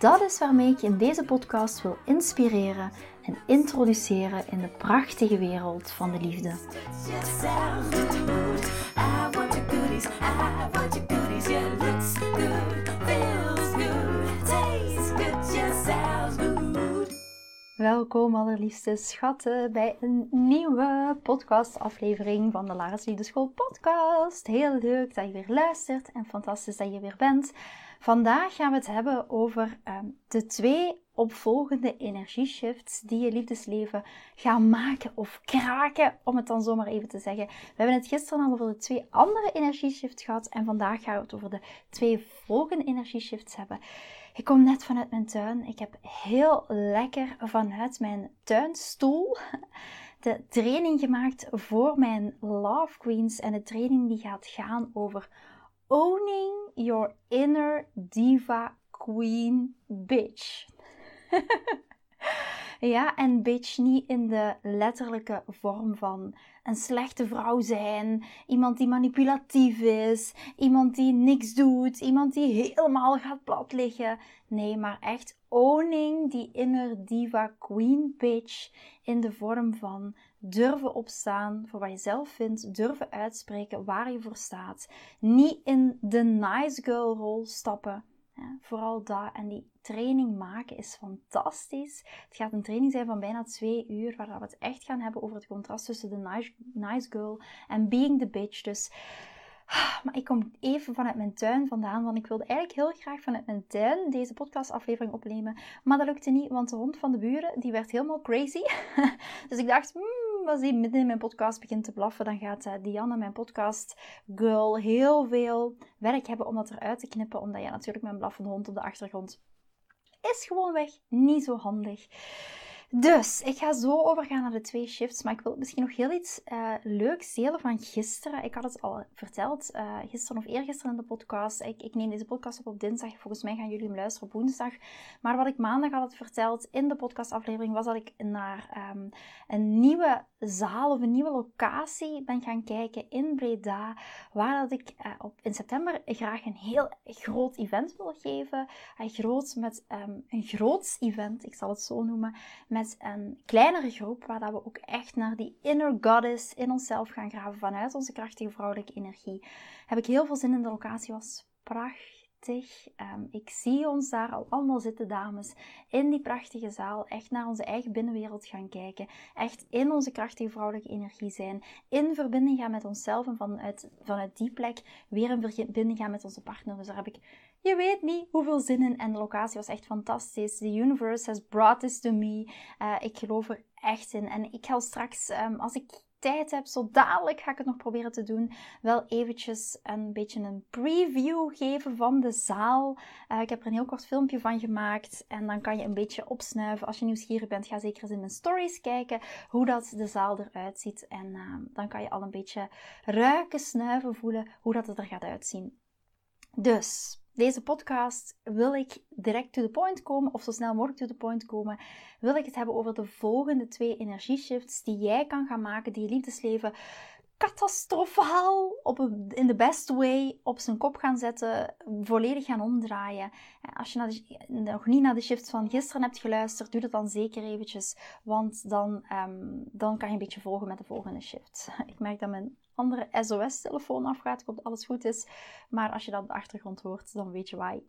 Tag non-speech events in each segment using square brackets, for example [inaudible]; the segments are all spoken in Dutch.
Dat is waarmee ik je in deze podcast wil inspireren en introduceren in de prachtige wereld van de liefde. Welkom allerliefste schatten bij een nieuwe podcastaflevering van de Lara's Liefdeschool podcast. Heel leuk dat je weer luistert en fantastisch dat je weer bent. Vandaag gaan we het hebben over ehm, de twee opvolgende energieshifts die je liefdesleven gaan maken of kraken, om het dan zomaar even te zeggen. We hebben het gisteren al over de twee andere energieshifts gehad en vandaag gaan we het over de twee volgende energieshifts hebben. Ik kom net vanuit mijn tuin. Ik heb heel lekker vanuit mijn tuinstoel [laughs] de training gemaakt voor mijn Love Queens. En de training die gaat gaan over owning your inner diva queen bitch. [laughs] ja, en bitch niet in de letterlijke vorm van een slechte vrouw zijn, iemand die manipulatief is, iemand die niks doet, iemand die helemaal gaat plat liggen. Nee, maar echt owning die inner diva queen bitch in de vorm van durven opstaan voor wat je zelf vindt, durven uitspreken waar je voor staat. Niet in de nice girl rol stappen. Vooral dat. En die training maken is fantastisch. Het gaat een training zijn van bijna twee uur, waar we het echt gaan hebben over het contrast tussen de nice, nice girl en being the bitch. Dus maar ik kom even vanuit mijn tuin vandaan, want ik wilde eigenlijk heel graag vanuit mijn tuin deze podcastaflevering opnemen. Maar dat lukte niet, want de hond van de buren, die werd helemaal crazy. [laughs] dus ik dacht, hmm, als die midden in mijn podcast begint te blaffen, dan gaat uh, Diana, mijn podcast girl, heel veel werk hebben om dat eruit te knippen. Omdat ja, natuurlijk mijn blaffende hond op de achtergrond is gewoonweg niet zo handig. Dus ik ga zo overgaan naar de twee shifts, maar ik wil misschien nog heel iets uh, leuks delen van gisteren. Ik had het al verteld, uh, gisteren of eergisteren in de podcast. Ik, ik, neem deze podcast op op dinsdag, volgens mij gaan jullie hem luisteren op woensdag. Maar wat ik maandag had verteld in de podcastaflevering was dat ik naar um, een nieuwe zaal of een nieuwe locatie ben gaan kijken in Breda, waar dat ik uh, op, in september graag een heel groot event wil geven. groot met um, een groot event, ik zal het zo noemen, met met een kleinere groep, waar dat we ook echt naar die inner goddess in onszelf gaan graven vanuit onze krachtige vrouwelijke energie. Heb ik heel veel zin in. De locatie was prachtig. Um, ik zie ons daar al allemaal zitten, dames, in die prachtige zaal. Echt naar onze eigen binnenwereld gaan kijken. Echt in onze krachtige vrouwelijke energie zijn. In verbinding gaan met onszelf en vanuit, vanuit die plek weer in verbinding gaan met onze partner. Dus daar heb ik je weet niet hoeveel zin in. En de locatie was echt fantastisch. The universe has brought this to me. Uh, ik geloof er echt in. En ik ga straks, um, als ik tijd heb, zo dadelijk ga ik het nog proberen te doen, wel eventjes een beetje een preview geven van de zaal. Uh, ik heb er een heel kort filmpje van gemaakt en dan kan je een beetje opsnuiven. Als je nieuwsgierig bent, ga zeker eens in mijn stories kijken hoe dat de zaal eruit ziet. En uh, dan kan je al een beetje ruiken, snuiven, voelen hoe dat het er gaat uitzien. Dus, deze podcast wil ik direct to the point komen, of zo snel mogelijk to the point komen, wil ik het hebben over de volgende twee energieshifts die jij kan gaan maken, die je liefdesleven catastrofaal op in de best way op zijn kop gaan zetten, volledig gaan omdraaien. Als je nog niet naar de shift van gisteren hebt geluisterd, doe dat dan zeker eventjes, want dan, um, dan kan je een beetje volgen met de volgende shift. [laughs] Ik merk dat mijn andere SOS-telefoon afgaat. Ik alles goed is. Maar als je dat de achtergrond hoort, dan weet je why.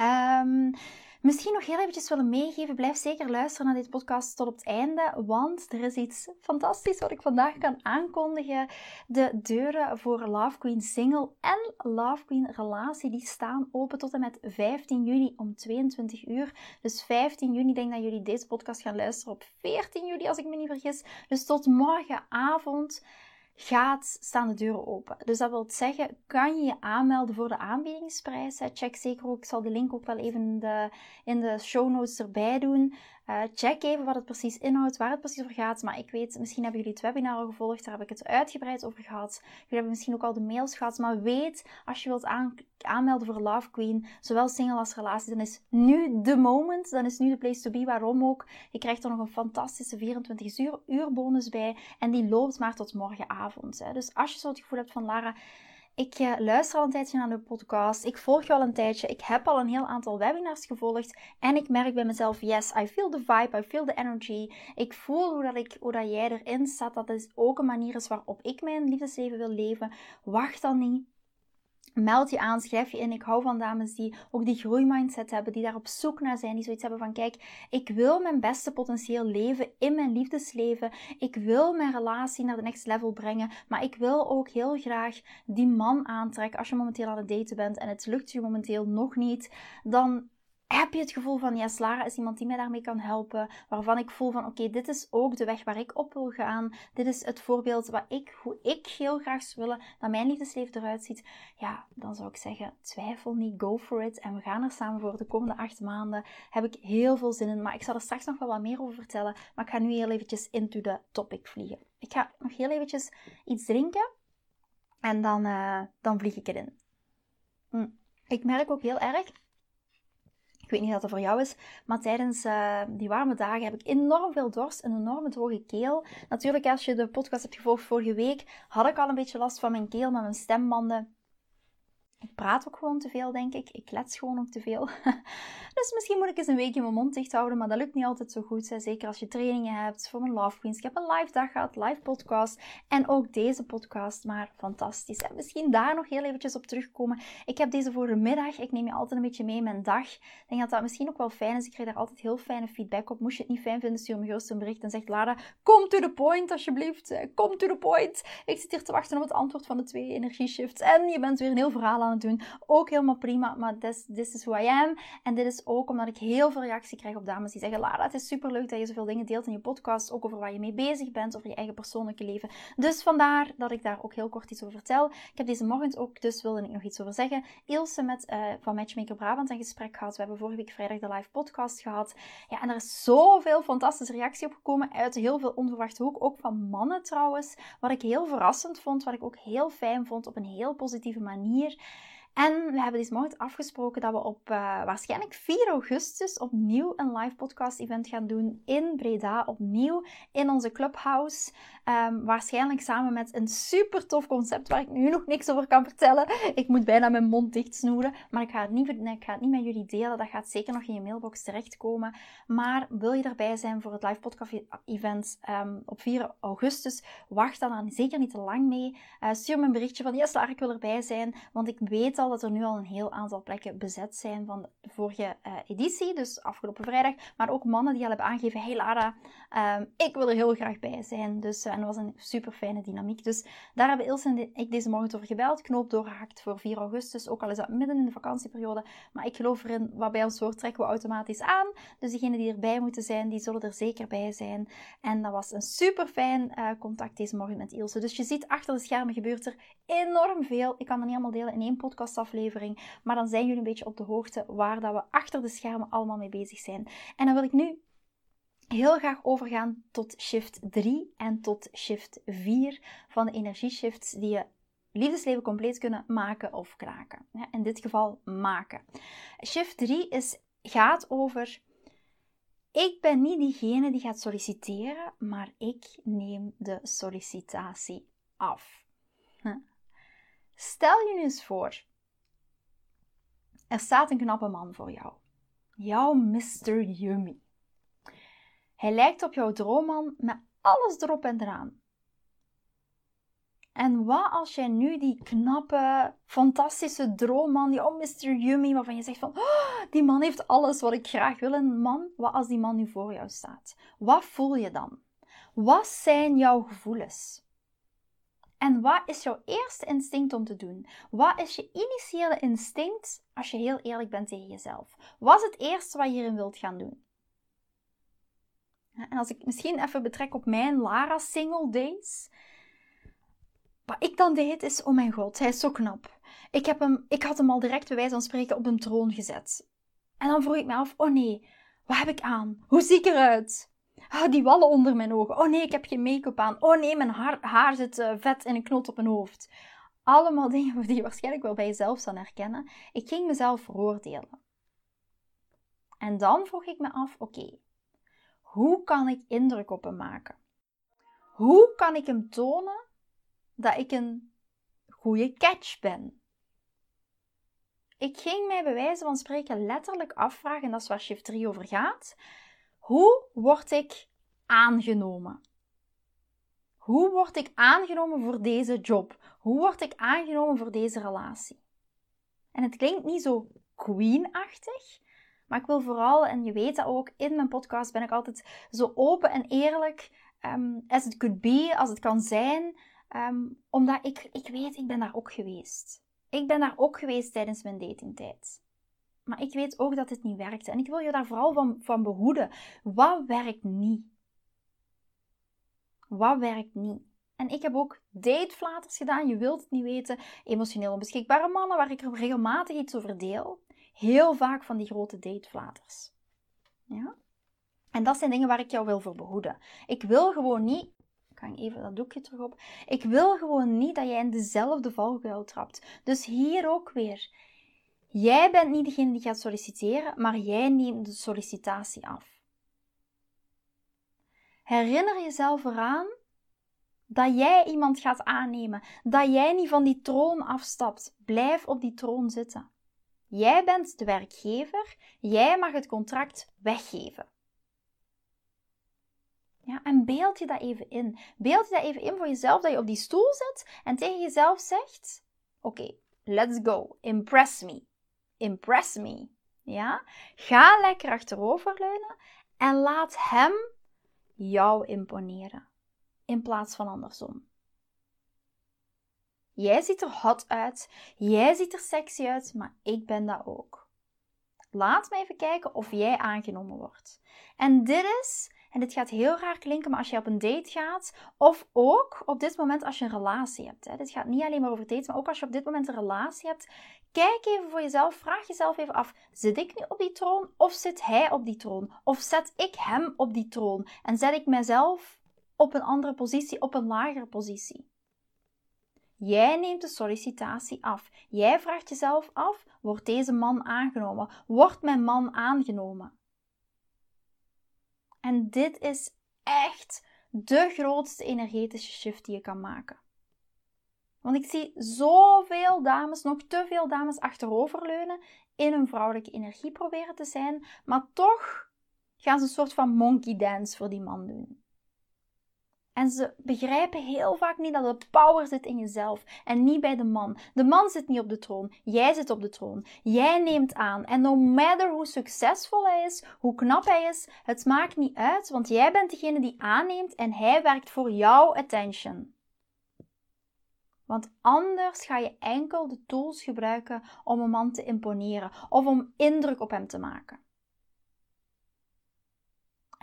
Um, misschien nog heel eventjes willen meegeven. Blijf zeker luisteren naar deze podcast tot op het einde. Want er is iets fantastisch wat ik vandaag kan aankondigen. De deuren voor Love Queen Single en Love Queen Relatie die staan open tot en met 15 juni om 22 uur. Dus 15 juni, denk dat jullie deze podcast gaan luisteren op 14 juli als ik me niet vergis. Dus tot morgenavond gaat, staan de deuren open. Dus dat wil zeggen, kan je je aanmelden voor de aanbiedingsprijs. Check zeker ook, ik zal de link ook wel even in de, in de show notes erbij doen. Uh, check even wat het precies inhoudt, waar het precies over gaat. Maar ik weet, misschien hebben jullie het webinar al gevolgd, daar heb ik het uitgebreid over gehad. Jullie hebben misschien ook al de mails gehad. Maar weet, als je wilt aanmelden voor Love Queen, zowel single als relatie, dan is nu de moment. Dan is nu de place to be. Waarom ook? Je krijgt er nog een fantastische 24 uur, uur bonus bij. En die loopt maar tot morgenavond. Hè. Dus als je zo het gevoel hebt van Lara ik uh, luister al een tijdje naar de podcast. Ik volg je al een tijdje. Ik heb al een heel aantal webinars gevolgd. En ik merk bij mezelf, yes, I feel the vibe, I feel the energy. Ik voel hoe, dat ik, hoe dat jij erin staat. Dat is ook een manier is waarop ik mijn liefdesleven wil leven. Wacht dan niet. Meld je aan, schrijf je in. Ik hou van dames die ook die groeimindset hebben, die daar op zoek naar zijn, die zoiets hebben van: kijk, ik wil mijn beste potentieel leven in mijn liefdesleven. Ik wil mijn relatie naar de next level brengen, maar ik wil ook heel graag die man aantrekken. Als je momenteel aan het daten bent en het lukt je momenteel nog niet, dan heb je het gevoel van, ja, Lara is iemand die mij daarmee kan helpen, waarvan ik voel van, oké, dit is ook de weg waar ik op wil gaan, dit is het voorbeeld wat ik, hoe ik heel graag zou willen dat mijn liefdesleven eruit ziet, ja, dan zou ik zeggen, twijfel niet, go for it, en we gaan er samen voor de komende acht maanden, heb ik heel veel zin in, maar ik zal er straks nog wel wat meer over vertellen, maar ik ga nu heel eventjes into the topic vliegen. Ik ga nog heel eventjes iets drinken, en dan, uh, dan vlieg ik erin. Hm. Ik merk ook heel erg weet niet of dat voor jou is, maar tijdens uh, die warme dagen heb ik enorm veel dorst, een enorme droge keel. Natuurlijk, als je de podcast hebt gevolgd vorige week, had ik al een beetje last van mijn keel, met mijn stembanden. Ik praat ook gewoon te veel, denk ik. Ik klets gewoon ook te veel. [laughs] dus misschien moet ik eens een weekje mijn mond dicht houden, maar dat lukt niet altijd zo goed. Hè. Zeker als je trainingen hebt voor mijn Love Queens. Ik heb een live dag gehad, live podcast. En ook deze podcast, maar fantastisch. En misschien daar nog heel eventjes op terugkomen. Ik heb deze voor de middag. Ik neem je altijd een beetje mee in mijn dag. Ik denk dat dat misschien ook wel fijn is. Ik krijg daar altijd heel fijne feedback op. Moest je het niet fijn vinden, stuur me gerust een bericht en zegt Lara, kom to the point alsjeblieft. Kom to the point. Ik zit hier te wachten op het antwoord van de twee energieshifts. En je bent weer een heel verhaal aan doen. Ook helemaal prima, maar this, this is who I am. En dit is ook omdat ik heel veel reactie krijg op dames die zeggen: Lara, het is super leuk dat je zoveel dingen deelt in je podcast. Ook over waar je mee bezig bent, over je eigen persoonlijke leven. Dus vandaar dat ik daar ook heel kort iets over vertel. Ik heb deze morgen ook, dus wilde ik nog iets over zeggen. Ilse met, uh, van Matchmaker Brabant een gesprek gehad. We hebben vorige week vrijdag de live podcast gehad. Ja, en er is zoveel fantastische reactie op gekomen uit heel veel onverwachte hoek. Ook van mannen trouwens. Wat ik heel verrassend vond, wat ik ook heel fijn vond op een heel positieve manier. En we hebben deze morgen afgesproken dat we op uh, waarschijnlijk 4 augustus opnieuw een live podcast event gaan doen in Breda. Opnieuw in onze clubhouse. Um, waarschijnlijk samen met een super tof concept waar ik nu [laughs] nog niks over kan vertellen. Ik moet bijna mijn mond dicht snoeren. Maar ik ga, het niet, ik ga het niet met jullie delen. Dat gaat zeker nog in je mailbox terechtkomen. Maar wil je erbij zijn voor het live podcast event um, op 4 augustus? Wacht dan, dan zeker niet te lang mee. Uh, stuur me een berichtje van yes, Lara, ik wil erbij zijn. Want ik weet dat er nu al een heel aantal plekken bezet zijn van de vorige uh, editie, dus afgelopen vrijdag. Maar ook mannen die al hebben aangegeven: Hey Lara, um, ik wil er heel graag bij zijn. Dus, uh, en dat was een super fijne dynamiek. Dus daar hebben Ilse en ik deze morgen over gebeld. Knoop doorgehakt voor 4 augustus, ook al is dat midden in de vakantieperiode. Maar ik geloof erin, wat bij ons hoort, trekken we automatisch aan. Dus diegenen die erbij moeten zijn, die zullen er zeker bij zijn. En dat was een super fijn uh, contact deze morgen met Ilse. Dus je ziet, achter de schermen gebeurt er enorm veel. Ik kan dat niet allemaal delen in één podcast aflevering. Maar dan zijn jullie een beetje op de hoogte waar dat we achter de schermen allemaal mee bezig zijn. En dan wil ik nu heel graag overgaan tot shift 3 en tot shift 4 van de energieshifts die je liefdesleven compleet kunnen maken of kraken. In dit geval maken. Shift 3 is, gaat over ik ben niet diegene die gaat solliciteren, maar ik neem de sollicitatie af. Stel je nu eens voor er staat een knappe man voor jou. Jouw Mr. Yummy. Hij lijkt op jouw droomman met alles erop en eraan. En wat als jij nu die knappe, fantastische droomman, die Mr. Yummy, waarvan je zegt van, oh, die man heeft alles wat ik graag wil. Een man, wat als die man nu voor jou staat? Wat voel je dan? Wat zijn jouw gevoelens? En wat is jouw eerste instinct om te doen? Wat is je initiële instinct als je heel eerlijk bent tegen jezelf? Wat is het eerste wat je hierin wilt gaan doen? En als ik misschien even betrek op mijn Lara single days. Wat ik dan deed is, oh mijn god, hij is zo knap. Ik, heb hem, ik had hem al direct bij wijze van spreken op een troon gezet. En dan vroeg ik me af, oh nee, Wat heb ik aan? Hoe zie ik eruit? Oh, die wallen onder mijn ogen. Oh nee, ik heb geen make-up aan. Oh nee, mijn haar, haar zit uh, vet in een knot op mijn hoofd. Allemaal [laughs] dingen die je waarschijnlijk wel bij jezelf zal herkennen. Ik ging mezelf veroordelen. En dan vroeg ik me af, oké, hoe kan ik indruk op hem maken? Hoe kan ik hem tonen dat ik een goede catch ben? Ik ging mij bij wijze van spreken letterlijk afvragen, en dat is waar shift 3 over gaat. Hoe word ik aangenomen? Hoe word ik aangenomen voor deze job? Hoe word ik aangenomen voor deze relatie? En het klinkt niet zo queen-achtig, maar ik wil vooral, en je weet dat ook, in mijn podcast ben ik altijd zo open en eerlijk um, as it could be, als het kan zijn. Ehm, omdat ik, ik weet, ik ben daar ook geweest. Ik ben daar ook geweest tijdens mijn datingtijd. Maar ik weet ook dat het niet werkte. En ik wil je daar vooral van, van behoeden. Wat werkt niet? Wat werkt niet? En ik heb ook dateflaters gedaan. Je wilt het niet weten. Emotioneel onbeschikbare mannen, waar ik regelmatig iets over deel. Heel vaak van die grote dateflaters. Ja? En dat zijn dingen waar ik jou wil voor behoeden. Ik wil gewoon niet. Ik hang even dat doekje terug op. Ik wil gewoon niet dat jij in dezelfde valkuil trapt. Dus hier ook weer. Jij bent niet degene die gaat solliciteren, maar jij neemt de sollicitatie af. Herinner jezelf eraan dat jij iemand gaat aannemen, dat jij niet van die troon afstapt. Blijf op die troon zitten. Jij bent de werkgever, jij mag het contract weggeven. Ja, en beeld je dat even in. Beeld je dat even in voor jezelf, dat je op die stoel zit en tegen jezelf zegt: Oké, let's go. Impress me. Impress me. Ja? Ga lekker achteroverleunen en laat hem jou imponeren. In plaats van andersom. Jij ziet er hot uit, jij ziet er sexy uit, maar ik ben dat ook. Laat me even kijken of jij aangenomen wordt. En dit is en dit gaat heel raar klinken, maar als je op een date gaat, of ook op dit moment als je een relatie hebt. Hè. Dit gaat niet alleen maar over dates, maar ook als je op dit moment een relatie hebt. Kijk even voor jezelf, vraag jezelf even af: zit ik nu op die troon of zit hij op die troon? Of zet ik hem op die troon en zet ik mezelf op een andere positie, op een lagere positie? Jij neemt de sollicitatie af. Jij vraagt jezelf af: wordt deze man aangenomen? Wordt mijn man aangenomen? En dit is echt de grootste energetische shift die je kan maken. Want ik zie zoveel dames, nog te veel dames achteroverleunen, in hun vrouwelijke energie proberen te zijn, maar toch gaan ze een soort van monkey dance voor die man doen. En ze begrijpen heel vaak niet dat de power zit in jezelf en niet bij de man. De man zit niet op de troon, jij zit op de troon. Jij neemt aan. En no matter hoe succesvol hij is, hoe knap hij is, het maakt niet uit, want jij bent degene die aanneemt en hij werkt voor jouw attention. Want anders ga je enkel de tools gebruiken om een man te imponeren of om indruk op hem te maken.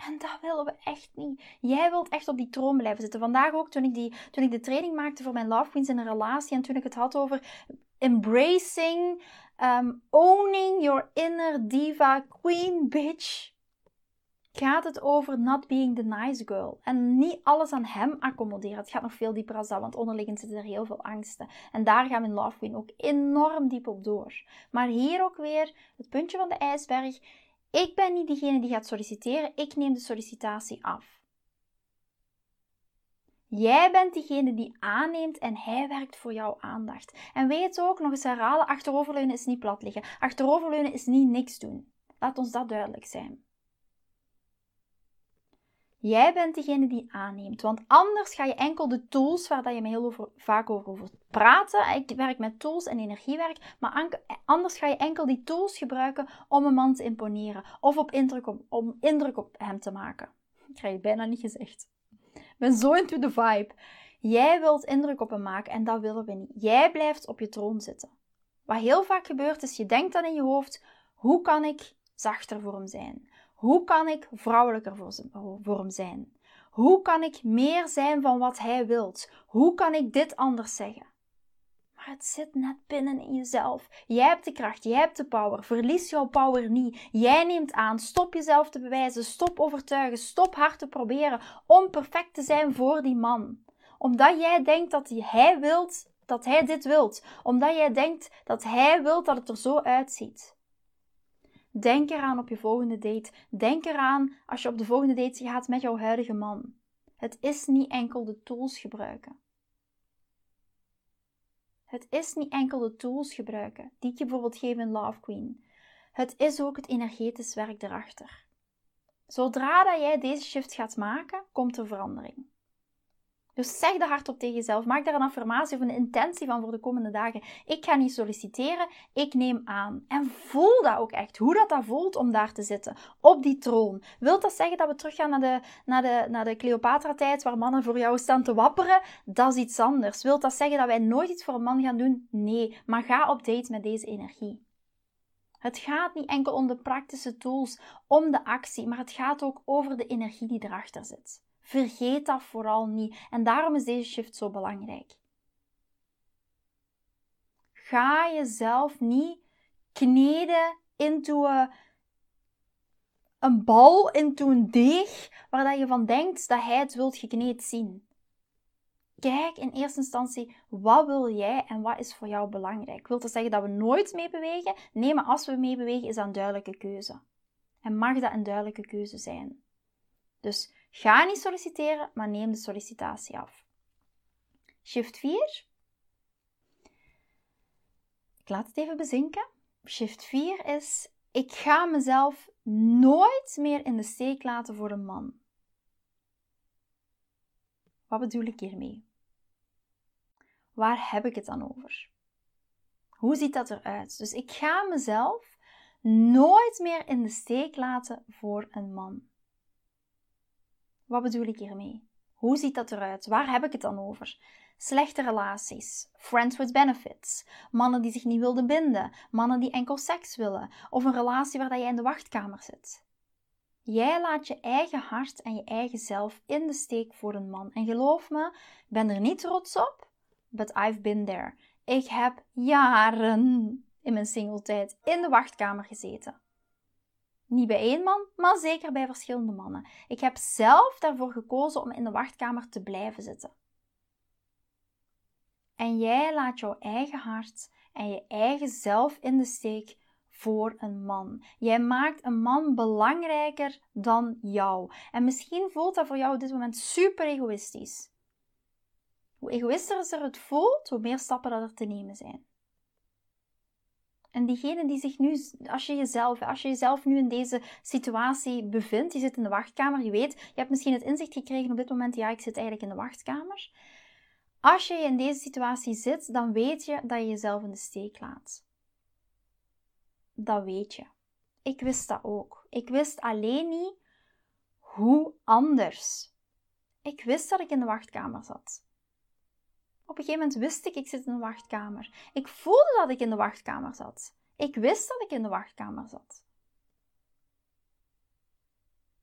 En dat willen we echt niet. Jij wilt echt op die troon blijven zitten. Vandaag ook, toen ik, die, toen ik de training maakte voor mijn Love Queens in een relatie en toen ik het had over embracing, um, owning your inner diva queen bitch, gaat het over not being the nice girl. En niet alles aan hem accommoderen. Het gaat nog veel dieper als dat, want onderliggend zitten er heel veel angsten. En daar gaan we in Love Queen ook enorm diep op door. Maar hier ook weer het puntje van de ijsberg ik ben niet degene die gaat solliciteren, ik neem de sollicitatie af. Jij bent diegene die aanneemt en hij werkt voor jouw aandacht. En weet ook, nog eens herhalen, achteroverleunen is niet plat liggen. Achteroverleunen is niet niks doen. Laat ons dat duidelijk zijn. Jij bent degene die aanneemt, want anders ga je enkel de tools waar je me heel over, vaak over, over praten. Ik werk met tools en energiewerk, maar anders ga je enkel die tools gebruiken om een man te imponeren of op indruk om indruk op hem te maken. Ik krijg het bijna niet gezegd. Ik ben zo into the vibe. Jij wilt indruk op hem maken en dat willen we niet. Jij blijft op je troon zitten. Wat heel vaak gebeurt is, je denkt dan in je hoofd, hoe kan ik zachter voor hem zijn? Hoe kan ik vrouwelijker voor hem zijn? Hoe kan ik meer zijn van wat hij wilt? Hoe kan ik dit anders zeggen? Maar het zit net binnen in jezelf. Jij hebt de kracht, jij hebt de power. Verlies jouw power niet. Jij neemt aan. Stop jezelf te bewijzen. Stop overtuigen. Stop hard te proberen om perfect te zijn voor die man. Omdat jij denkt dat hij wilt, dat hij dit wilt. Omdat jij denkt dat hij wilt dat het er zo uitziet. Denk eraan op je volgende date. Denk eraan als je op de volgende date gaat met jouw huidige man. Het is niet enkel de tools gebruiken. Het is niet enkel de tools gebruiken die ik je bijvoorbeeld geef in Love Queen. Het is ook het energetisch werk erachter. Zodra dat jij deze shift gaat maken, komt er verandering. Dus zeg dat hardop tegen jezelf. Maak daar een affirmatie of een intentie van voor de komende dagen. Ik ga niet solliciteren, ik neem aan. En voel dat ook echt, hoe dat, dat voelt om daar te zitten, op die troon. Wilt dat zeggen dat we teruggaan naar de, naar de, naar de Cleopatra-tijd, waar mannen voor jou staan te wapperen? Dat is iets anders. Wilt dat zeggen dat wij nooit iets voor een man gaan doen? Nee, maar ga op date met deze energie. Het gaat niet enkel om de praktische tools, om de actie, maar het gaat ook over de energie die erachter zit. Vergeet dat vooral niet. En daarom is deze shift zo belangrijk. Ga jezelf niet kneden into een, een bal, into een deeg, waar dat je van denkt dat hij het wilt gekneed zien. Kijk in eerste instantie, wat wil jij en wat is voor jou belangrijk? Wil dat zeggen dat we nooit meebewegen? Nee, maar als we meebewegen is dat een duidelijke keuze. En mag dat een duidelijke keuze zijn. Dus Ga niet solliciteren, maar neem de sollicitatie af. Shift 4. Ik laat het even bezinken. Shift 4 is: ik ga mezelf nooit meer in de steek laten voor een man. Wat bedoel ik hiermee? Waar heb ik het dan over? Hoe ziet dat eruit? Dus ik ga mezelf nooit meer in de steek laten voor een man. Wat bedoel ik hiermee? Hoe ziet dat eruit? Waar heb ik het dan over? Slechte relaties, friends with benefits, mannen die zich niet wilden binden, mannen die enkel seks willen, of een relatie waar jij in de wachtkamer zit. Jij laat je eigen hart en je eigen zelf in de steek voor een man. En geloof me, ik ben er niet trots op, but I've been there. Ik heb jaren in mijn singletijd in de wachtkamer gezeten. Niet bij één man, maar zeker bij verschillende mannen. Ik heb zelf daarvoor gekozen om in de wachtkamer te blijven zitten. En jij laat jouw eigen hart en je eigen zelf in de steek voor een man. Jij maakt een man belangrijker dan jou. En misschien voelt dat voor jou op dit moment super egoïstisch. Hoe egoïstischer het voelt, hoe meer stappen dat er te nemen zijn. En diegene die zich nu, als je jezelf, als je jezelf nu in deze situatie bevindt, je zit in de wachtkamer, je weet, je hebt misschien het inzicht gekregen op dit moment, ja, ik zit eigenlijk in de wachtkamer. Als je in deze situatie zit, dan weet je dat je jezelf in de steek laat. Dat weet je. Ik wist dat ook. Ik wist alleen niet hoe anders. Ik wist dat ik in de wachtkamer zat. Op een gegeven moment wist ik, ik zit in de wachtkamer. Ik voelde dat ik in de wachtkamer zat. Ik wist dat ik in de wachtkamer zat.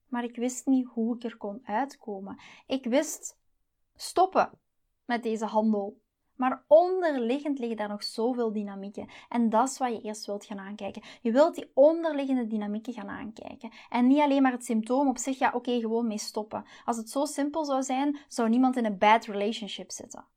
Maar ik wist niet hoe ik er kon uitkomen. Ik wist stoppen met deze handel. Maar onderliggend liggen daar nog zoveel dynamieken. En dat is wat je eerst wilt gaan aankijken. Je wilt die onderliggende dynamieken gaan aankijken. En niet alleen maar het symptoom op zich, ja oké, gewoon mee stoppen. Als het zo simpel zou zijn, zou niemand in een bad relationship zitten.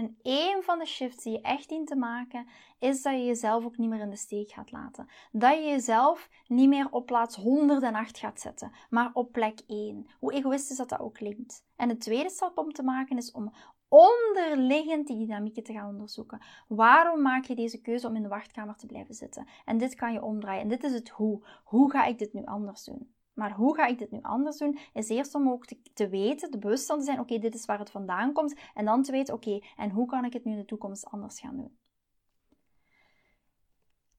En één van de shifts die je echt dient te maken, is dat je jezelf ook niet meer in de steek gaat laten. Dat je jezelf niet meer op plaats 108 gaat zetten, maar op plek 1. Hoe egoïstisch dat, dat ook klinkt. En de tweede stap om te maken is om onderliggend die dynamieken te gaan onderzoeken. Waarom maak je deze keuze om in de wachtkamer te blijven zitten? En dit kan je omdraaien. En dit is het hoe. Hoe ga ik dit nu anders doen? Maar hoe ga ik dit nu anders doen? Is eerst om ook te, te weten, de bewuststand te zijn, oké, dit is waar het vandaan komt. En dan te weten, oké, en hoe kan ik het nu in de toekomst anders gaan doen?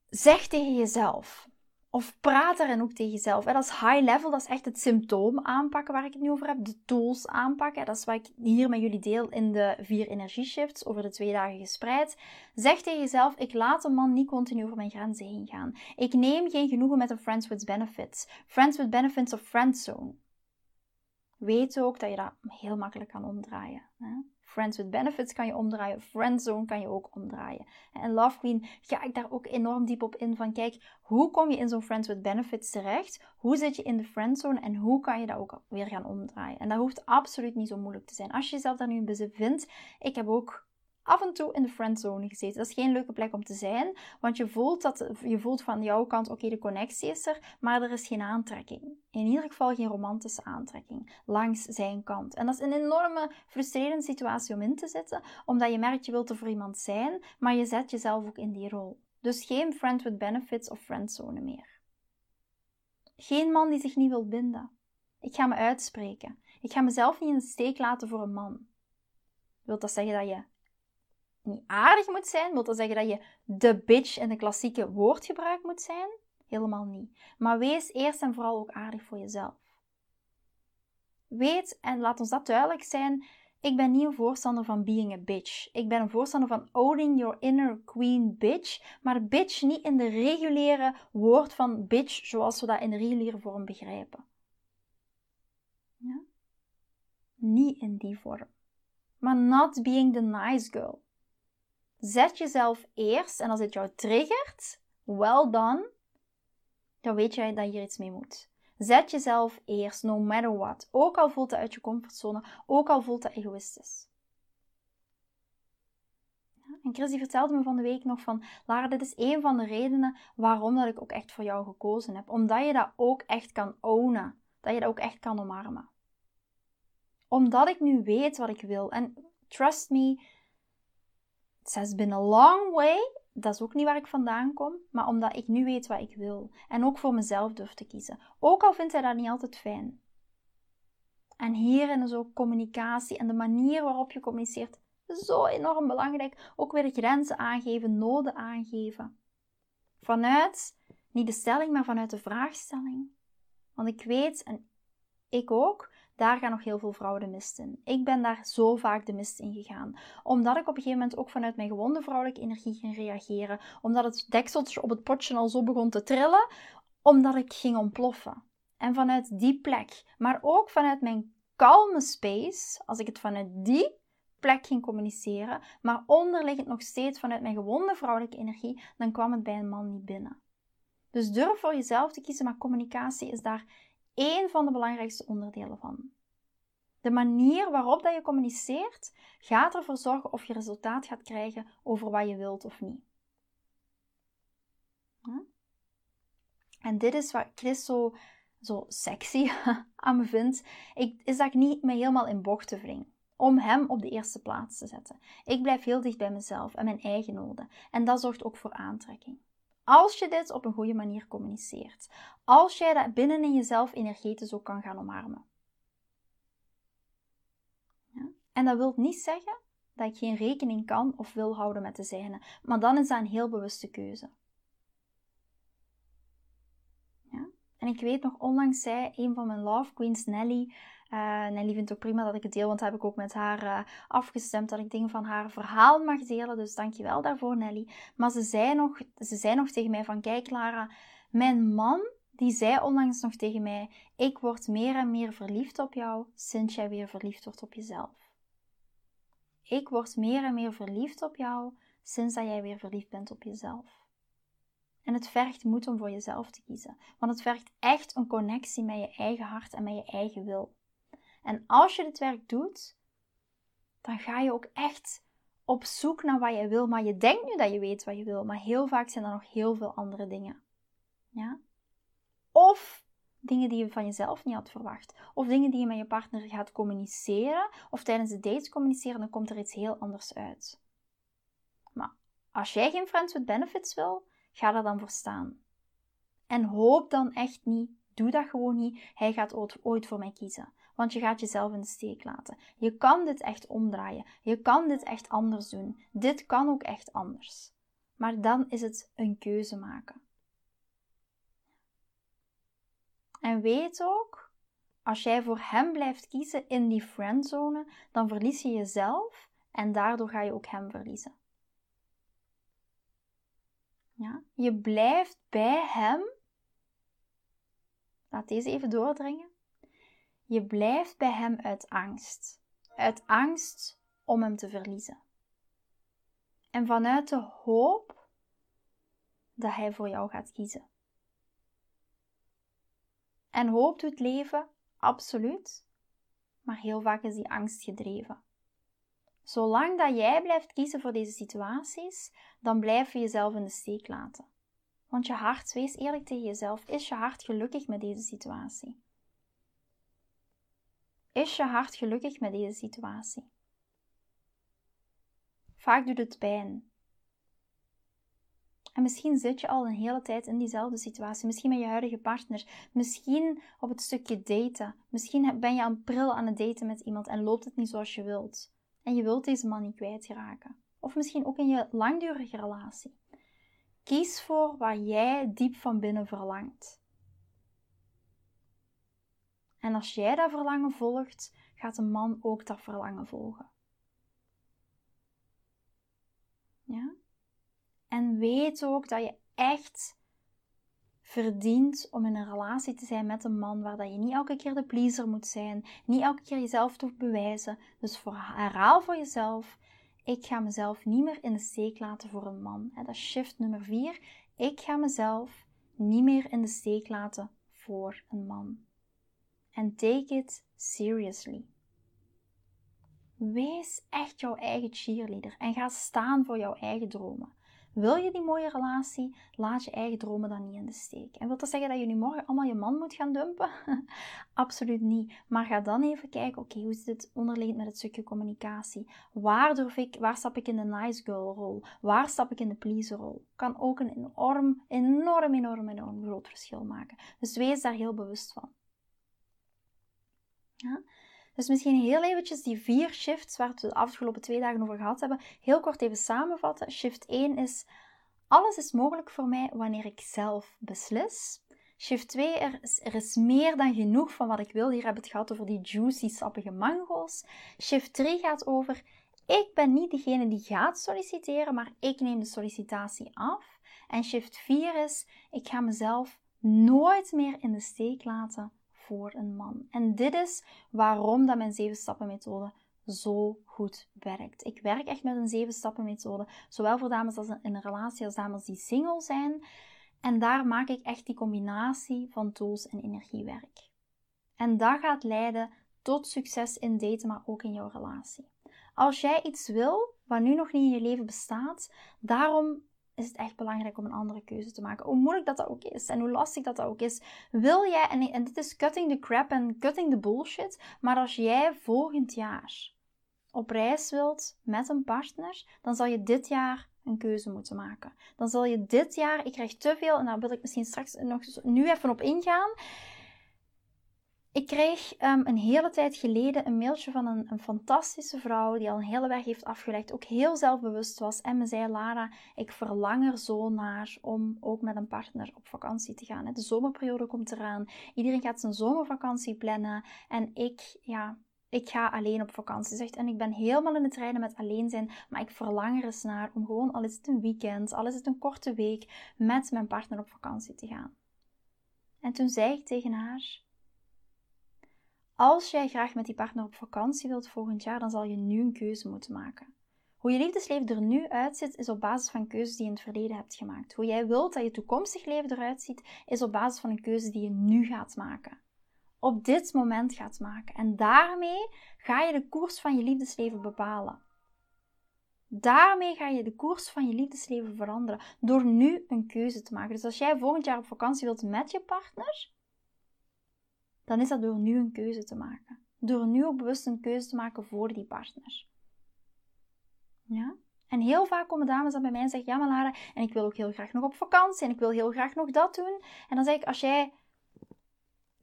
Zeg tegen jezelf, of praat daarin ook tegen jezelf. Dat is high level, dat is echt het symptoom aanpakken waar ik het nu over heb. De tools aanpakken. Dat is wat ik hier met jullie deel in de vier energieshifts over de twee dagen gespreid. Zeg tegen jezelf, ik laat een man niet continu over mijn grenzen heen gaan. Ik neem geen genoegen met een friends with benefits. Friends with benefits of friendzone. Weet ook dat je dat heel makkelijk kan omdraaien. Hè? Friends with Benefits kan je omdraaien. Friendzone kan je ook omdraaien. En Love Queen ga ik daar ook enorm diep op in. Van kijk, hoe kom je in zo'n Friends with Benefits terecht? Hoe zit je in de friendzone? En hoe kan je dat ook weer gaan omdraaien? En dat hoeft absoluut niet zo moeilijk te zijn. Als je jezelf daar nu in vindt. Ik heb ook af en toe in de friendzone gezeten. Dat is geen leuke plek om te zijn, want je voelt, dat, je voelt van jouw kant, oké, de connectie is er, maar er is geen aantrekking. In ieder geval geen romantische aantrekking langs zijn kant. En dat is een enorme frustrerende situatie om in te zitten, omdat je merkt je wilt er voor iemand zijn, maar je zet jezelf ook in die rol. Dus geen friend with benefits of friendzone meer. Geen man die zich niet wil binden. Ik ga me uitspreken. Ik ga mezelf niet in de steek laten voor een man. Wil dat zeggen dat je niet aardig moet zijn? Wil dat zeggen dat je de bitch in de klassieke woordgebruik moet zijn? Helemaal niet. Maar wees eerst en vooral ook aardig voor jezelf. Weet, en laat ons dat duidelijk zijn, ik ben niet een voorstander van being a bitch. Ik ben een voorstander van owning your inner queen bitch. Maar bitch niet in de reguliere woord van bitch zoals we dat in de reguliere vorm begrijpen. Ja? Niet in die vorm. Maar not being the nice girl. Zet jezelf eerst en als het jou triggert, well done, dan weet jij dat hier iets mee moet. Zet jezelf eerst, no matter what. Ook al voelt het uit je comfortzone, ook al voelt het egoïstisch. En Chris die vertelde me van de week nog van, Lara, dit is een van de redenen waarom dat ik ook echt voor jou gekozen heb. Omdat je dat ook echt kan ownen. Dat je dat ook echt kan omarmen. Omdat ik nu weet wat ik wil. En trust me, it has been a long way. Dat is ook niet waar ik vandaan kom, maar omdat ik nu weet wat ik wil. En ook voor mezelf durf te kiezen. Ook al vindt hij dat niet altijd fijn. En hierin is ook communicatie en de manier waarop je communiceert zo enorm belangrijk. Ook weer grenzen aangeven, noden aangeven. Vanuit, niet de stelling, maar vanuit de vraagstelling. Want ik weet, en ik ook, daar gaan nog heel veel vrouwen de mist in. Ik ben daar zo vaak de mist in gegaan. Omdat ik op een gegeven moment ook vanuit mijn gewonde vrouwelijke energie ging reageren. Omdat het dekseltje op het potje al zo begon te trillen. Omdat ik ging ontploffen. En vanuit die plek, maar ook vanuit mijn kalme space, als ik het vanuit die plek ging communiceren, maar onderliggend nog steeds vanuit mijn gewonde vrouwelijke energie, dan kwam het bij een man niet binnen. Dus durf voor jezelf te kiezen, maar communicatie is daar één van de belangrijkste onderdelen van. De manier waarop dat je communiceert gaat ervoor zorgen of je resultaat gaat krijgen over wat je wilt of niet. En dit is wat Chris zo, sexy [laughs] aan me vindt, ik, is dat ik niet me helemaal in bochten wring om hem op de eerste plaats te zetten. Ik blijf heel dicht bij mezelf en mijn eigen noden. En dat zorgt ook voor aantrekking. Als je dit op een goede manier communiceert. Als jij dat binnen in jezelf energetisch ook kan gaan omarmen. Ja? En dat wil niet zeggen dat ik geen rekening kan of wil houden met de zijne. Maar dan is dat een heel bewuste keuze. Ja? En ik weet nog, onlangs zei een van mijn love queens, Nelly, uh, Nelly vindt ook prima dat ik het deel, want heb ik ook met haar uh, afgestemd dat ik dingen van haar verhaal mag delen. Dus dankjewel daarvoor, Nelly. Maar ze zei nog, ze zei nog tegen mij van, kijk Lara, mijn man, die zei onlangs nog tegen mij, ik word meer en meer verliefd op jou sinds jij weer verliefd wordt op jezelf. Ik word meer en meer verliefd op jou sinds dat jij weer verliefd bent op jezelf. En het vergt moed om voor jezelf te kiezen. Want het vergt echt een connectie met je eigen hart en met je eigen wil. En als je dit werk doet, dan ga je ook echt op zoek naar wat je wil. Maar je denkt nu dat je weet wat je wil, maar heel vaak zijn er nog heel veel andere dingen. Ja? Of dingen die je van jezelf niet had verwacht. Of dingen die je met je partner gaat communiceren. Of tijdens de dates communiceren, dan komt er iets heel anders uit. Maar als jij geen friends with benefits wil, ga er dan voor staan. En hoop dan echt niet, doe dat gewoon niet, hij gaat ooit voor mij kiezen want je gaat jezelf in de steek laten. Je kan dit echt omdraaien. Je kan dit echt anders doen. Dit kan ook echt anders. Maar dan is het een keuze maken. En weet ook, als jij voor hem blijft kiezen in die friendzone, dan verlies je jezelf en daardoor ga je ook hem verliezen. Ja? Je blijft bij hem. Laat deze even doordringen. Je blijft bij hem uit angst. Uit angst om hem te verliezen. En vanuit de hoop dat hij voor jou gaat kiezen. En hoop doet leven, absoluut. Maar heel vaak is die angst gedreven. Zolang dat jij blijft kiezen voor deze situaties, dan blijf je jezelf in de steek laten. Want je hart, wees eerlijk tegen jezelf, is je hart gelukkig met deze situatie? Is je hart gelukkig met deze situatie? Vaak doet het pijn. En misschien zit je al een hele tijd in diezelfde situatie. Misschien met je huidige partner. Misschien op het stukje daten. Misschien ben je aan pril aan het daten met iemand en loopt het niet zoals je wilt. En je wilt deze man niet kwijtraken. Of misschien ook in je langdurige relatie. Kies voor waar jij diep van binnen verlangt. En als jij dat verlangen volgt, gaat een man ook dat verlangen volgen. Ja? En weet ook dat je echt verdient om in een relatie te zijn met een man waar dat je niet elke keer de pleaser moet zijn, niet elke keer jezelf hoeft bewijzen. Dus herhaal voor jezelf: ik ga mezelf niet meer in de steek laten voor een man. Dat is shift nummer 4. Ik ga mezelf niet meer in de steek laten voor een man. En take it seriously. Wees echt jouw eigen cheerleader en ga staan voor jouw eigen dromen. Wil je die mooie relatie? Laat je eigen dromen dan niet in de steek. En wil dat zeggen dat je nu morgen allemaal je man moet gaan dumpen? [laughs] Absoluut niet. Maar ga dan even kijken, oké, hoe zit het onderliggend met het stukje communicatie? Waar, durf ik, waar stap ik in de nice girl rol? Waar stap ik in de pleaser rol? Kan ook een enorm, enorm, enorm, enorm groot verschil maken. Dus wees daar heel bewust van. Dus misschien heel eventjes die vier shifts waar we de afgelopen twee dagen over gehad hebben, heel kort even samenvatten. Shift 1 is, alles is mogelijk voor mij wanneer ik zelf beslis. Shift 2, er is, er is meer dan genoeg van wat ik wil. Hier hebben we het gehad over die juicy, sappige mango's. Shift 3 gaat over, ik ben niet degene die gaat solliciteren, maar ik neem de sollicitatie af. En shift 4 is, ik ga mezelf nooit meer in de steek laten voor een man. En dit is waarom dat mijn 7 stappen methode zo goed werkt. Ik werk echt met een 7 stappen methode, zowel voor dames als in een relatie als dames die single zijn. En daar maak ik echt die combinatie van tools en energiewerk. En dat gaat leiden tot succes in daten, maar ook in jouw relatie. Als jij iets wil wat nu nog niet in je leven bestaat, daarom is het echt belangrijk om een andere keuze te maken. Hoe moeilijk dat, dat ook is en hoe lastig dat, dat ook is. Wil jij, en, dit is cutting the crap en cutting the bullshit, maar als jij volgend jaar op reis wilt met een partner, dan zal je dit jaar een keuze moeten maken. Dan zal je dit jaar, ik krijg te veel, en daar wil ik misschien straks nog nu even op ingaan. Ik kreeg um, een hele tijd geleden een mailtje van een, een, fantastische vrouw die al een hele weg heeft afgelegd, ook heel zelfbewust was en me zei: Lara, ik verlang er zo naar om ook met een partner op vakantie te gaan. De zomerperiode komt eraan, iedereen gaat zijn zomervakantie plannen en ik, ja, ik ga alleen op vakantie. Zegt, en ik ben helemaal in het rijden met alleen zijn, maar ik verlang er eens naar om gewoon, al is het een weekend, al is het een korte week, met mijn partner op vakantie te gaan. En toen zei ik tegen haar als jij graag met die partner op vakantie wilt volgend jaar, dan zal je nu een keuze moeten maken. Hoe je liefdesleven er nu uitziet, is op basis van keuzes die je in het verleden hebt gemaakt. Hoe jij wilt dat je toekomstig leven eruit ziet, is op basis van een keuze die je nu gaat maken. Op dit moment gaat maken. En daarmee ga je de koers van je liefdesleven bepalen. Daarmee ga je de koers van je liefdesleven veranderen. Door nu een keuze te maken. Dus als jij volgend jaar op vakantie wilt met je partner, dan is dat door nu een keuze te maken. Door nu ook bewust een keuze te maken voor die partner. Ja? En heel vaak komen dames dan bij mij en zeggen: Ja, maar Lara, en ik wil ook heel graag nog op vakantie en ik wil heel graag nog dat doen. En dan zeg ik: Als jij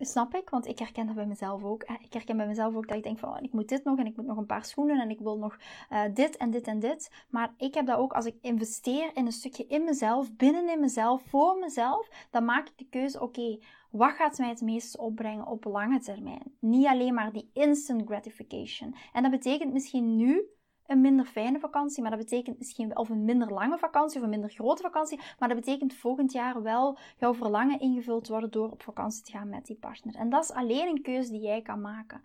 Snap ik, want ik herken dat bij mezelf ook. Ik herken bij mezelf ook dat ik denk van, oh, ik moet dit nog en ik moet nog een paar schoenen en ik wil nog uh, dit en dit en dit. Maar ik heb dat ook, als ik investeer in een stukje in mezelf, binnen in mezelf, voor mezelf, dan maak ik de keuze, oké, wat gaat mij het meest opbrengen op lange termijn? Niet alleen maar die instant gratification. En dat betekent misschien nu een minder fijne vakantie, maar dat betekent misschien of een minder lange vakantie of een minder grote vakantie, maar dat betekent volgend jaar wel jouw verlangen ingevuld worden door op vakantie te gaan met die partner. En dat is alleen een keuze die jij kan maken.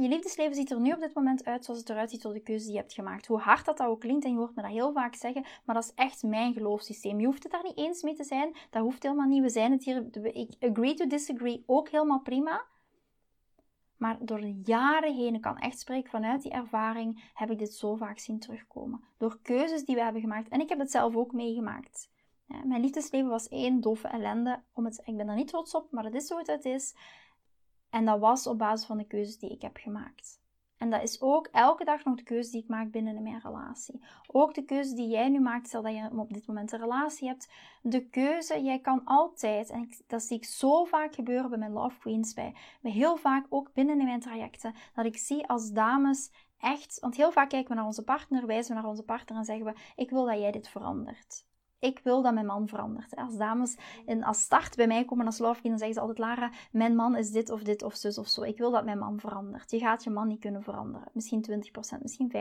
Je liefdesleven ziet er nu op dit moment uit zoals het eruit ziet door de keuze die je hebt gemaakt. Hoe hard dat, dat ook klinkt, en je hoort me dat heel vaak zeggen, maar dat is echt mijn geloofssysteem. Je hoeft het daar niet eens mee te zijn, dat hoeft helemaal niet. We zijn het hier, ik agree to disagree, ook helemaal prima. Maar door de jaren heen, ik kan echt spreken vanuit die ervaring, heb ik dit zo vaak zien terugkomen. Door keuzes die we hebben gemaakt. En ik heb het zelf ook meegemaakt. mijn liefdesleven was één doffe ellende. Om het, ik ben daar niet trots op, maar het is zo het is. En dat was op basis van de keuzes die ik heb gemaakt. En dat is ook elke dag nog de keuze die ik maak binnen mijn relatie. Ook de keuze die jij nu maakt, stel dat je op dit moment een relatie hebt. De keuze, jij kan altijd, en dat zie ik zo vaak gebeuren bij mijn Love Queens, bij, bij heel vaak ook binnen in mijn trajecten, dat ik zie als dames echt, want heel vaak kijken we naar onze partner, wijzen we naar onze partner en zeggen we, ik wil dat jij dit verandert ik wil dat mijn man verandert. Als dames in, als start bij mij komen als love dan zeggen ze altijd, Lara, mijn man is dit of dit of zus of zo. Ik wil dat mijn man verandert. Je gaat je man niet kunnen veranderen. Misschien 20%, misschien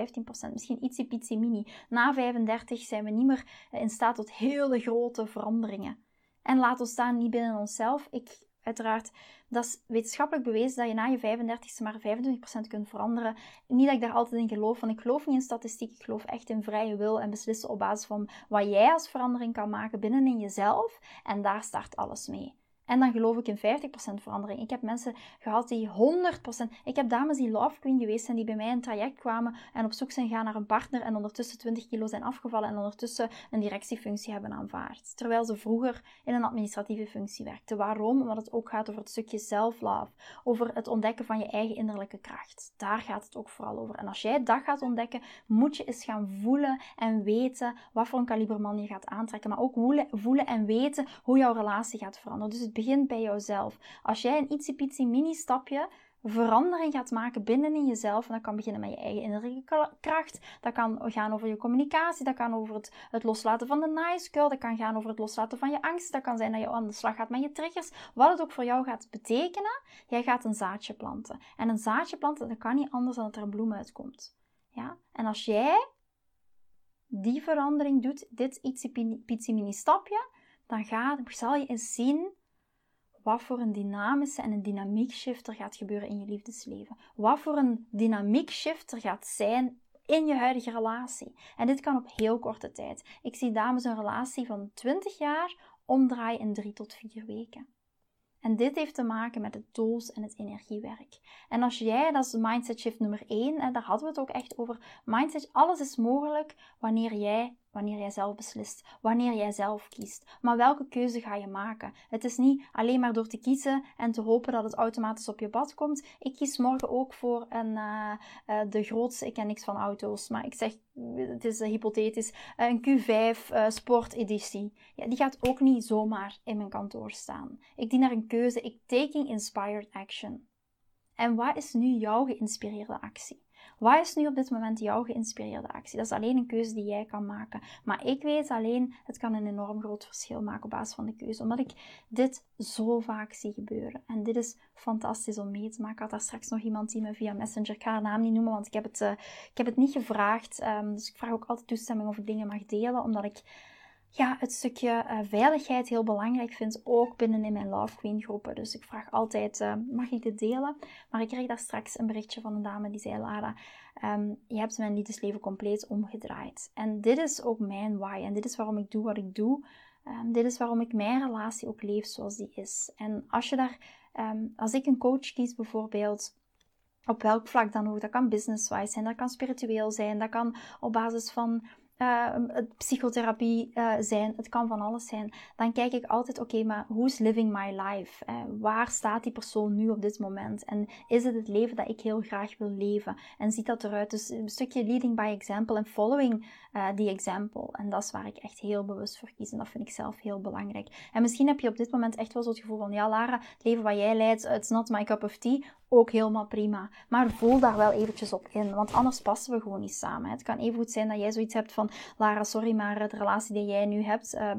15%, misschien pitsie mini. Na 35 zijn we niet meer in staat tot hele grote veranderingen. En laat ons staan niet binnen onszelf. Ik Uiteraard, dat is wetenschappelijk bewezen dat je na je 35ste maar 25% kunt veranderen. Niet dat ik daar altijd in geloof, want ik geloof niet in statistiek. Ik geloof echt in vrije wil en beslissen op basis van wat jij als verandering kan maken binnenin jezelf. En daar start alles mee. En dan geloof ik in 50% verandering. Ik heb mensen gehad die 100%. Ik heb dames die love queen geweest zijn, die bij mij een traject kwamen en op zoek zijn gaan naar een partner en ondertussen 20 kilo zijn afgevallen en ondertussen een directiefunctie hebben aanvaard. Terwijl ze vroeger in een administratieve functie werkten. Waarom? Omdat het ook gaat over het stukje self-love. Over het ontdekken van je eigen innerlijke kracht. Daar gaat het ook vooral over. En als jij dat gaat ontdekken, moet je eens gaan voelen en weten wat voor een kaliberman je gaat aantrekken. Maar ook voelen en weten hoe jouw relatie gaat veranderen. Dus het begint bij jouzelf. Als jij een ietsiepietsie mini-stapje verandering gaat maken binnenin jezelf. En dat kan beginnen met je eigen innerlijke kracht. Dat kan gaan over je communicatie. Dat kan over het, het, loslaten van de nice girl. Dat kan gaan over het loslaten van je angst. Dat kan zijn dat je aan de slag gaat met je triggers. Wat het ook voor jou gaat betekenen, jij gaat een zaadje planten. En een zaadje planten, dat kan niet anders dan dat er een bloem uitkomt. Ja? En als jij die verandering doet, dit ietsje mini stapje, dan ga, zal je eens zien wat voor een dynamische en een dynamiek shift er gaat gebeuren in je liefdesleven. Wat voor een dynamiek shift er gaat zijn in je huidige relatie. En dit kan op heel korte tijd. Ik zie dames een relatie van 20 jaar omdraaien in 3 tot 4 weken. En dit heeft te maken met het tools en het energiewerk. En als jij, dat is mindset shift nummer 1, en daar hadden we het ook echt over. Mindset, alles is mogelijk wanneer jij wanneer jij zelf beslist, wanneer jij zelf kiest. Maar welke keuze ga je maken? Het is niet alleen maar door te kiezen en te hopen dat het automatisch op je pad komt. Ik kies morgen ook voor een, uh, uh, de grootste, ik ken niks van auto's, maar ik zeg, het is uh, hypothetisch, een Q5 sporteditie. Ja, die gaat ook niet zomaar in mijn kantoor staan. Ik dien naar een keuze, ik taking inspired action. En wat is nu jouw geïnspireerde actie? Wat is nu op dit moment jouw geïnspireerde actie? Dat is alleen een keuze die jij kan maken. Maar ik weet alleen, het kan een enorm groot verschil maken op basis van de keuze. Omdat ik dit zo vaak zie gebeuren. En dit is fantastisch om mee te maken. Had daar straks nog iemand die me via Messenger, ik ga haar naam niet noemen, want ik heb het, uh, ik heb het niet gevraagd. Um, dus ik vraag ook altijd toestemming of ik dingen mag delen, omdat ik ja, het stukje uh, veiligheid heel belangrijk vind, ook binnen in mijn Love Queen groepen. Dus ik vraag altijd, uh, mag ik dit delen? Maar ik kreeg daar straks een berichtje van een dame die zei, Lara, um, je hebt mijn liefdesleven compleet omgedraaid. En dit is ook mijn why. En dit is waarom ik doe wat ik doe. Um, dit is waarom ik mijn relatie ook leef zoals die is. En als je daar, um, als ik een coach kies bijvoorbeeld, op welk vlak dan ook, dat kan business-wise zijn, dat kan spiritueel zijn, dat kan op basis van uh, psychotherapie uh, zijn, het kan van alles zijn, dan kijk ik altijd, oké, maar who's living my life? Uh, waar staat die persoon nu op dit moment? En is het het leven dat ik heel graag wil leven? En ziet dat eruit? Dus een stukje leading by example en following the example. En dat is waar ik echt heel bewust voor kies. En dat vind ik zelf heel belangrijk. En misschien heb je op dit moment echt wel zo het gevoel van, ja Lara, het leven wat jij leidt, it's not my cup of tea ook helemaal prima. Maar voel daar wel eventjes op in, want anders passen we gewoon niet samen. Het kan even goed zijn dat jij zoiets hebt van, Lara, sorry, maar de relatie die jij nu hebt, uh,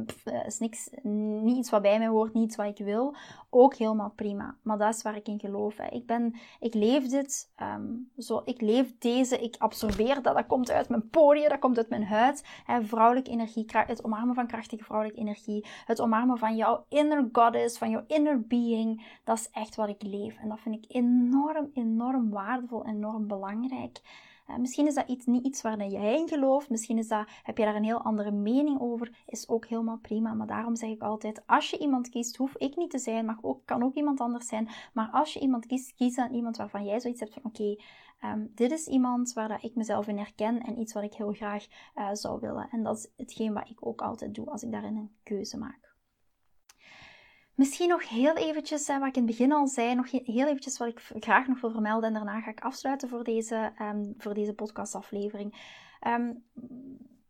is niks, niet iets wat bij mij hoort, niet wat ik wil. Ook helemaal prima. Maar dat is waar ik in geloof. Hè. Ik, ben, ik leef dit, ehm, zo, ik leef deze, ik absorbeer dat, dat komt uit mijn podium, dat komt uit mijn huid. Hè. Vrouwelijke energie, het omarmen van krachtige vrouwelijke energie, het omarmen van jouw inner goddess, van jouw inner being, dat is echt wat ik leef. En dat vind ik enorm, enorm waardevol, enorm belangrijk. Uh, misschien is dat iets, niet iets waar jij in gelooft. Misschien is dat, heb je daar een heel andere mening over. Is ook helemaal prima. Maar daarom zeg ik altijd: als je iemand kiest, hoef ik niet te zijn. Mag ook, kan ook iemand anders zijn. Maar als je iemand kiest, kies dan iemand waarvan jij zoiets hebt van: oké, ehm, dit is iemand waar dat ik mezelf in herken. En iets wat ik heel graag uh, zou willen. En dat is hetgeen wat ik ook altijd doe als ik daarin een keuze maak. Misschien nog heel eventjes, wat ik in het begin al zei, nog heel eventjes wat ik graag nog wil vermelden. En daarna ga ik afsluiten voor deze, um, voor deze podcastaflevering. Um,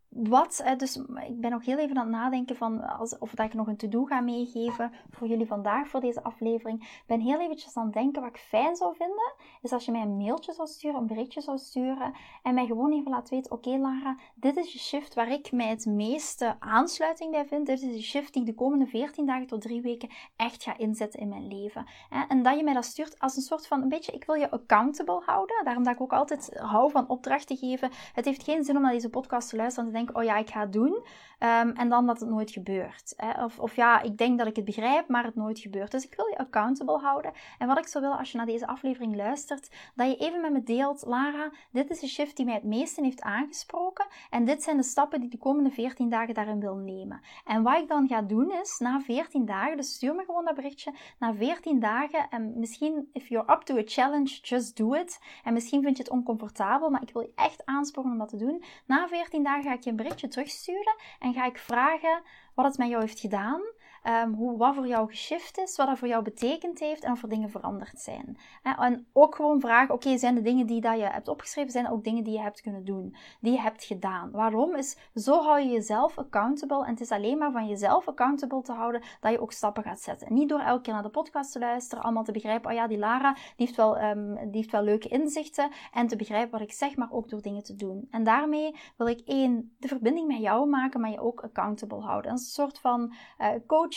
wat, dus ik ben nog heel even aan het nadenken van als, of dat ik nog een to-do ga meegeven voor jullie vandaag voor deze aflevering. Ik ben heel eventjes aan het denken wat ik fijn zou vinden, is als je mij een mailtje zou sturen, een berichtje zou sturen en mij gewoon even laat weten, oké Lara, dit is de shift waar ik mij het meeste aansluiting bij vind. Dit is de shift die ik de komende 14 dagen tot 3 weken echt ga inzetten in mijn leven. En dat je mij dat stuurt als een soort van, een beetje, ik wil je accountable houden. Daarom dat ik ook altijd hou van opdrachten geven. Het heeft geen zin om naar deze podcast te luisteren en te oh ja, ik ga het doen. Ehm, en dan dat het nooit gebeurt. Hè? Of, of ja, ik denk dat ik het begrijp, maar het nooit gebeurt. Dus ik wil je accountable houden. En wat ik zou willen als je naar deze aflevering luistert, dat je even met me deelt, Lara, dit is de shift die mij het meeste heeft aangesproken. En dit zijn de stappen die de komende 14 dagen daarin wil nemen. En wat ik dan ga doen is, na 14 dagen, dus stuur me gewoon dat berichtje, na 14 dagen, en misschien, if you're up to a challenge, just do it. En misschien vind je het oncomfortabel, maar ik wil je echt aansporen om dat te doen. Na 14 dagen ga ik je een berichtje terugsturen en ga ik vragen wat het met jou heeft gedaan um, hoe, wat voor jou geshift is, wat dat voor jou betekend heeft en of er dingen veranderd zijn. En ook gewoon vragen, oké, zijn de dingen die dat je hebt opgeschreven, zijn ook dingen die je hebt kunnen doen, die je hebt gedaan. Waarom? Is, zo hou je jezelf accountable en het is alleen maar van jezelf accountable te houden dat je ook stappen gaat zetten. niet door elke keer naar de podcast te luisteren, allemaal te begrijpen, oh ja, die Lara, heeft wel, um, die heeft wel leuke inzichten en te begrijpen wat ik zeg, maar ook door dingen te doen. En daarmee wil ik één, de verbinding met jou maken, maar je ook accountable houden. Een soort van uh, coach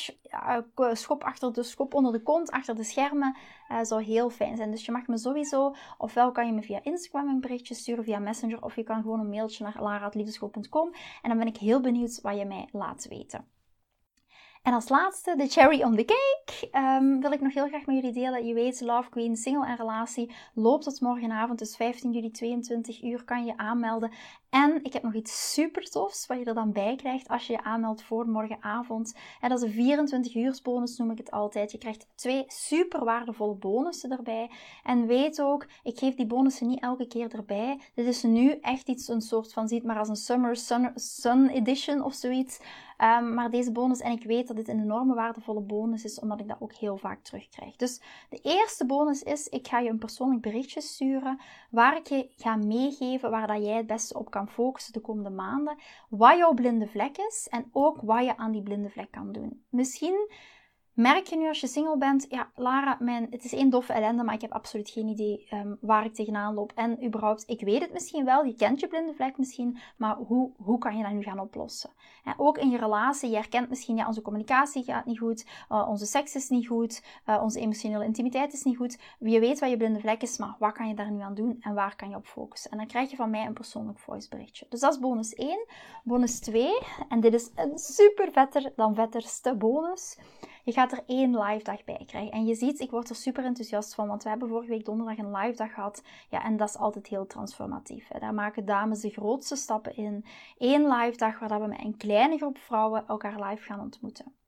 schop achter de schop onder de kont, achter de schermen, uh, zou heel fijn zijn. Dus je mag me sowieso, ofwel kan je me via Instagram een berichtje sturen, via Messenger, of je kan gewoon een mailtje naar lara.liefdeschool.com en dan ben ik heel benieuwd wat je mij laat weten. En als laatste, de cherry on the cake, um, wil ik nog heel graag met jullie delen. Je weet, Love Queen, single en relatie, loopt tot morgenavond, dus 15 juli, 22 uur, kan je aanmelden. En ik heb nog iets super tofs, wat je er dan bij krijgt als je je aanmeldt voor morgenavond. En dat is een 24 uur bonus, noem ik het altijd. Je krijgt twee super waardevolle bonussen erbij. En weet ook, ik geef die bonussen niet elke keer erbij. Dit is nu echt iets, een soort van, ziet maar als een Summer Sun, sun Edition of zoiets. Um, maar deze bonus, en ik weet dat dit een enorme waardevolle bonus is, omdat ik dat ook heel vaak terugkrijg. Dus de eerste bonus is, ik ga je een persoonlijk berichtje sturen, waar ik je ga meegeven waar dat jij het beste op kan focussen de komende maanden, wat jouw blinde vlek is en ook wat je aan die blinde vlek kan doen. Misschien Merk je nu als je single bent, ja, Lara, mijn, het is één doffe ellende, maar ik heb absoluut geen idee um, waar ik tegenaan loop. En überhaupt, ik weet het misschien wel, je kent je blinde vlek misschien, maar hoe, hoe kan je dat nu gaan oplossen? En ook in je relatie, je herkent misschien, ja, onze communicatie gaat niet goed, uh, onze seks is niet goed, uh, onze emotionele intimiteit is niet goed. Je weet wat je blinde vlek is, maar wat kan je daar nu aan doen en waar kan je op focussen? En dan krijg je van mij een persoonlijk voiceberichtje. Dus dat is bonus 1. Bonus 2, en dit is een super vetter dan vetterste bonus. Je gaat er één live dag bij krijgen. En je ziet, ik word er super enthousiast van, want we hebben vorige week donderdag een live dag gehad. Ja, en dat is altijd heel transformatief. Daar maken dames de grootste stappen in. Eén live dag waar we met een kleine groep vrouwen elkaar live gaan ontmoeten.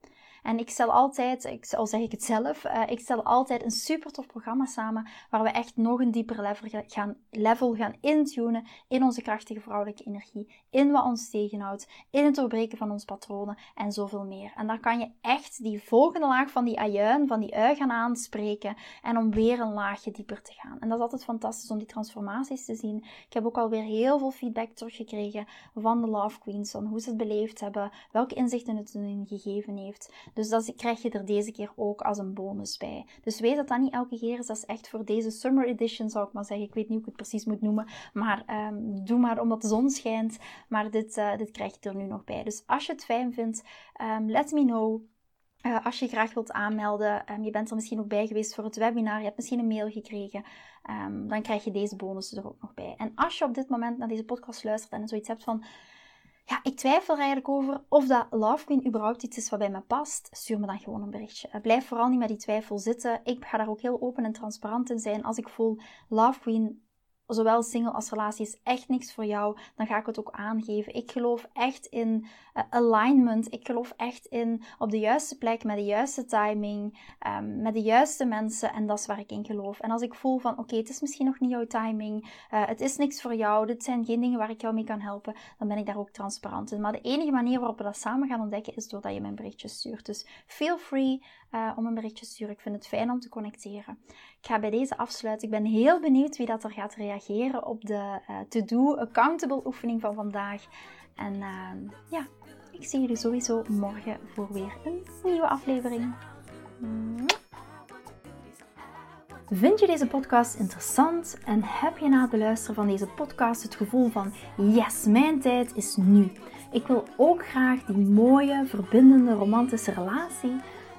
En ik stel altijd, ik, al zeg ik het zelf, uh, ik stel altijd een super tof programma samen waar we echt nog een dieper level gaan, level gaan intunen in onze krachtige vrouwelijke energie, in wat ons tegenhoudt, in het doorbreken van onze patronen en zoveel meer. En dan kan je echt die volgende laag van die ajuin, van die ui gaan aanspreken en om weer een laagje dieper te gaan. En dat is altijd fantastisch om die transformaties te zien. Ik heb ook alweer heel veel feedback teruggekregen van de Love Queens, van hoe ze het beleefd hebben, welke inzichten het hun gegeven heeft. Dus dat krijg je er deze keer ook als een bonus bij. Dus weet dat dat niet elke keer is. Dat is echt voor deze Summer Edition, zou ik maar zeggen. Ik weet niet hoe ik het precies moet noemen. Maar ehm, doe maar omdat de zon schijnt. Maar dit, uh, dit krijg je er nu nog bij. Dus als je het fijn vindt, um, let me know. Uh, als je graag wilt aanmelden, um, je bent er misschien ook bij geweest voor het webinar, je hebt misschien een mail gekregen, dan krijg je deze bonussen er ook nog bij. En als je op dit moment naar deze podcast luistert en zoiets hebt van, ja, ik twijfel er eigenlijk over of dat Love Queen überhaupt iets is wat bij me past, stuur me dan gewoon een berichtje. Uh, blijf vooral niet met die twijfel zitten. Ik ga daar ook heel open en transparant in zijn. Als ik voel Love Queen zowel single als relatie is echt niks voor jou, dan ga ik het ook aangeven. Ik geloof echt in uh, alignment. Ik geloof echt in op de juiste plek, met de juiste timing, um, met de juiste mensen. En dat is waar ik in geloof. En als ik voel van, oké, het is misschien nog niet jouw timing, uh, het is niks voor jou, dit zijn geen dingen waar ik jou mee kan helpen, dan ben ik daar ook transparant in. Maar de enige manier waarop we dat samen gaan ontdekken, is doordat je mijn berichtje stuurt. Dus feel free uh, om een berichtje te sturen. Ik vind het fijn om te connecteren. Ik ga bij deze afsluiten. Ik ben heel benieuwd wie dat er gaat reageren op de uh, to-do accountable oefening van vandaag. En uh, ja, ik zie jullie sowieso morgen voor weer een nieuwe aflevering. Vind je deze podcast interessant en heb je na het beluisteren van deze podcast het gevoel van yes, mijn tijd is nu. Ik wil ook graag die mooie, verbindende, romantische relatie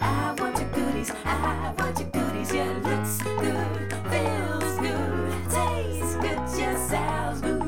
I want your goodies. I want your goodies. Yeah, looks good, feels good, tastes good, just sounds good.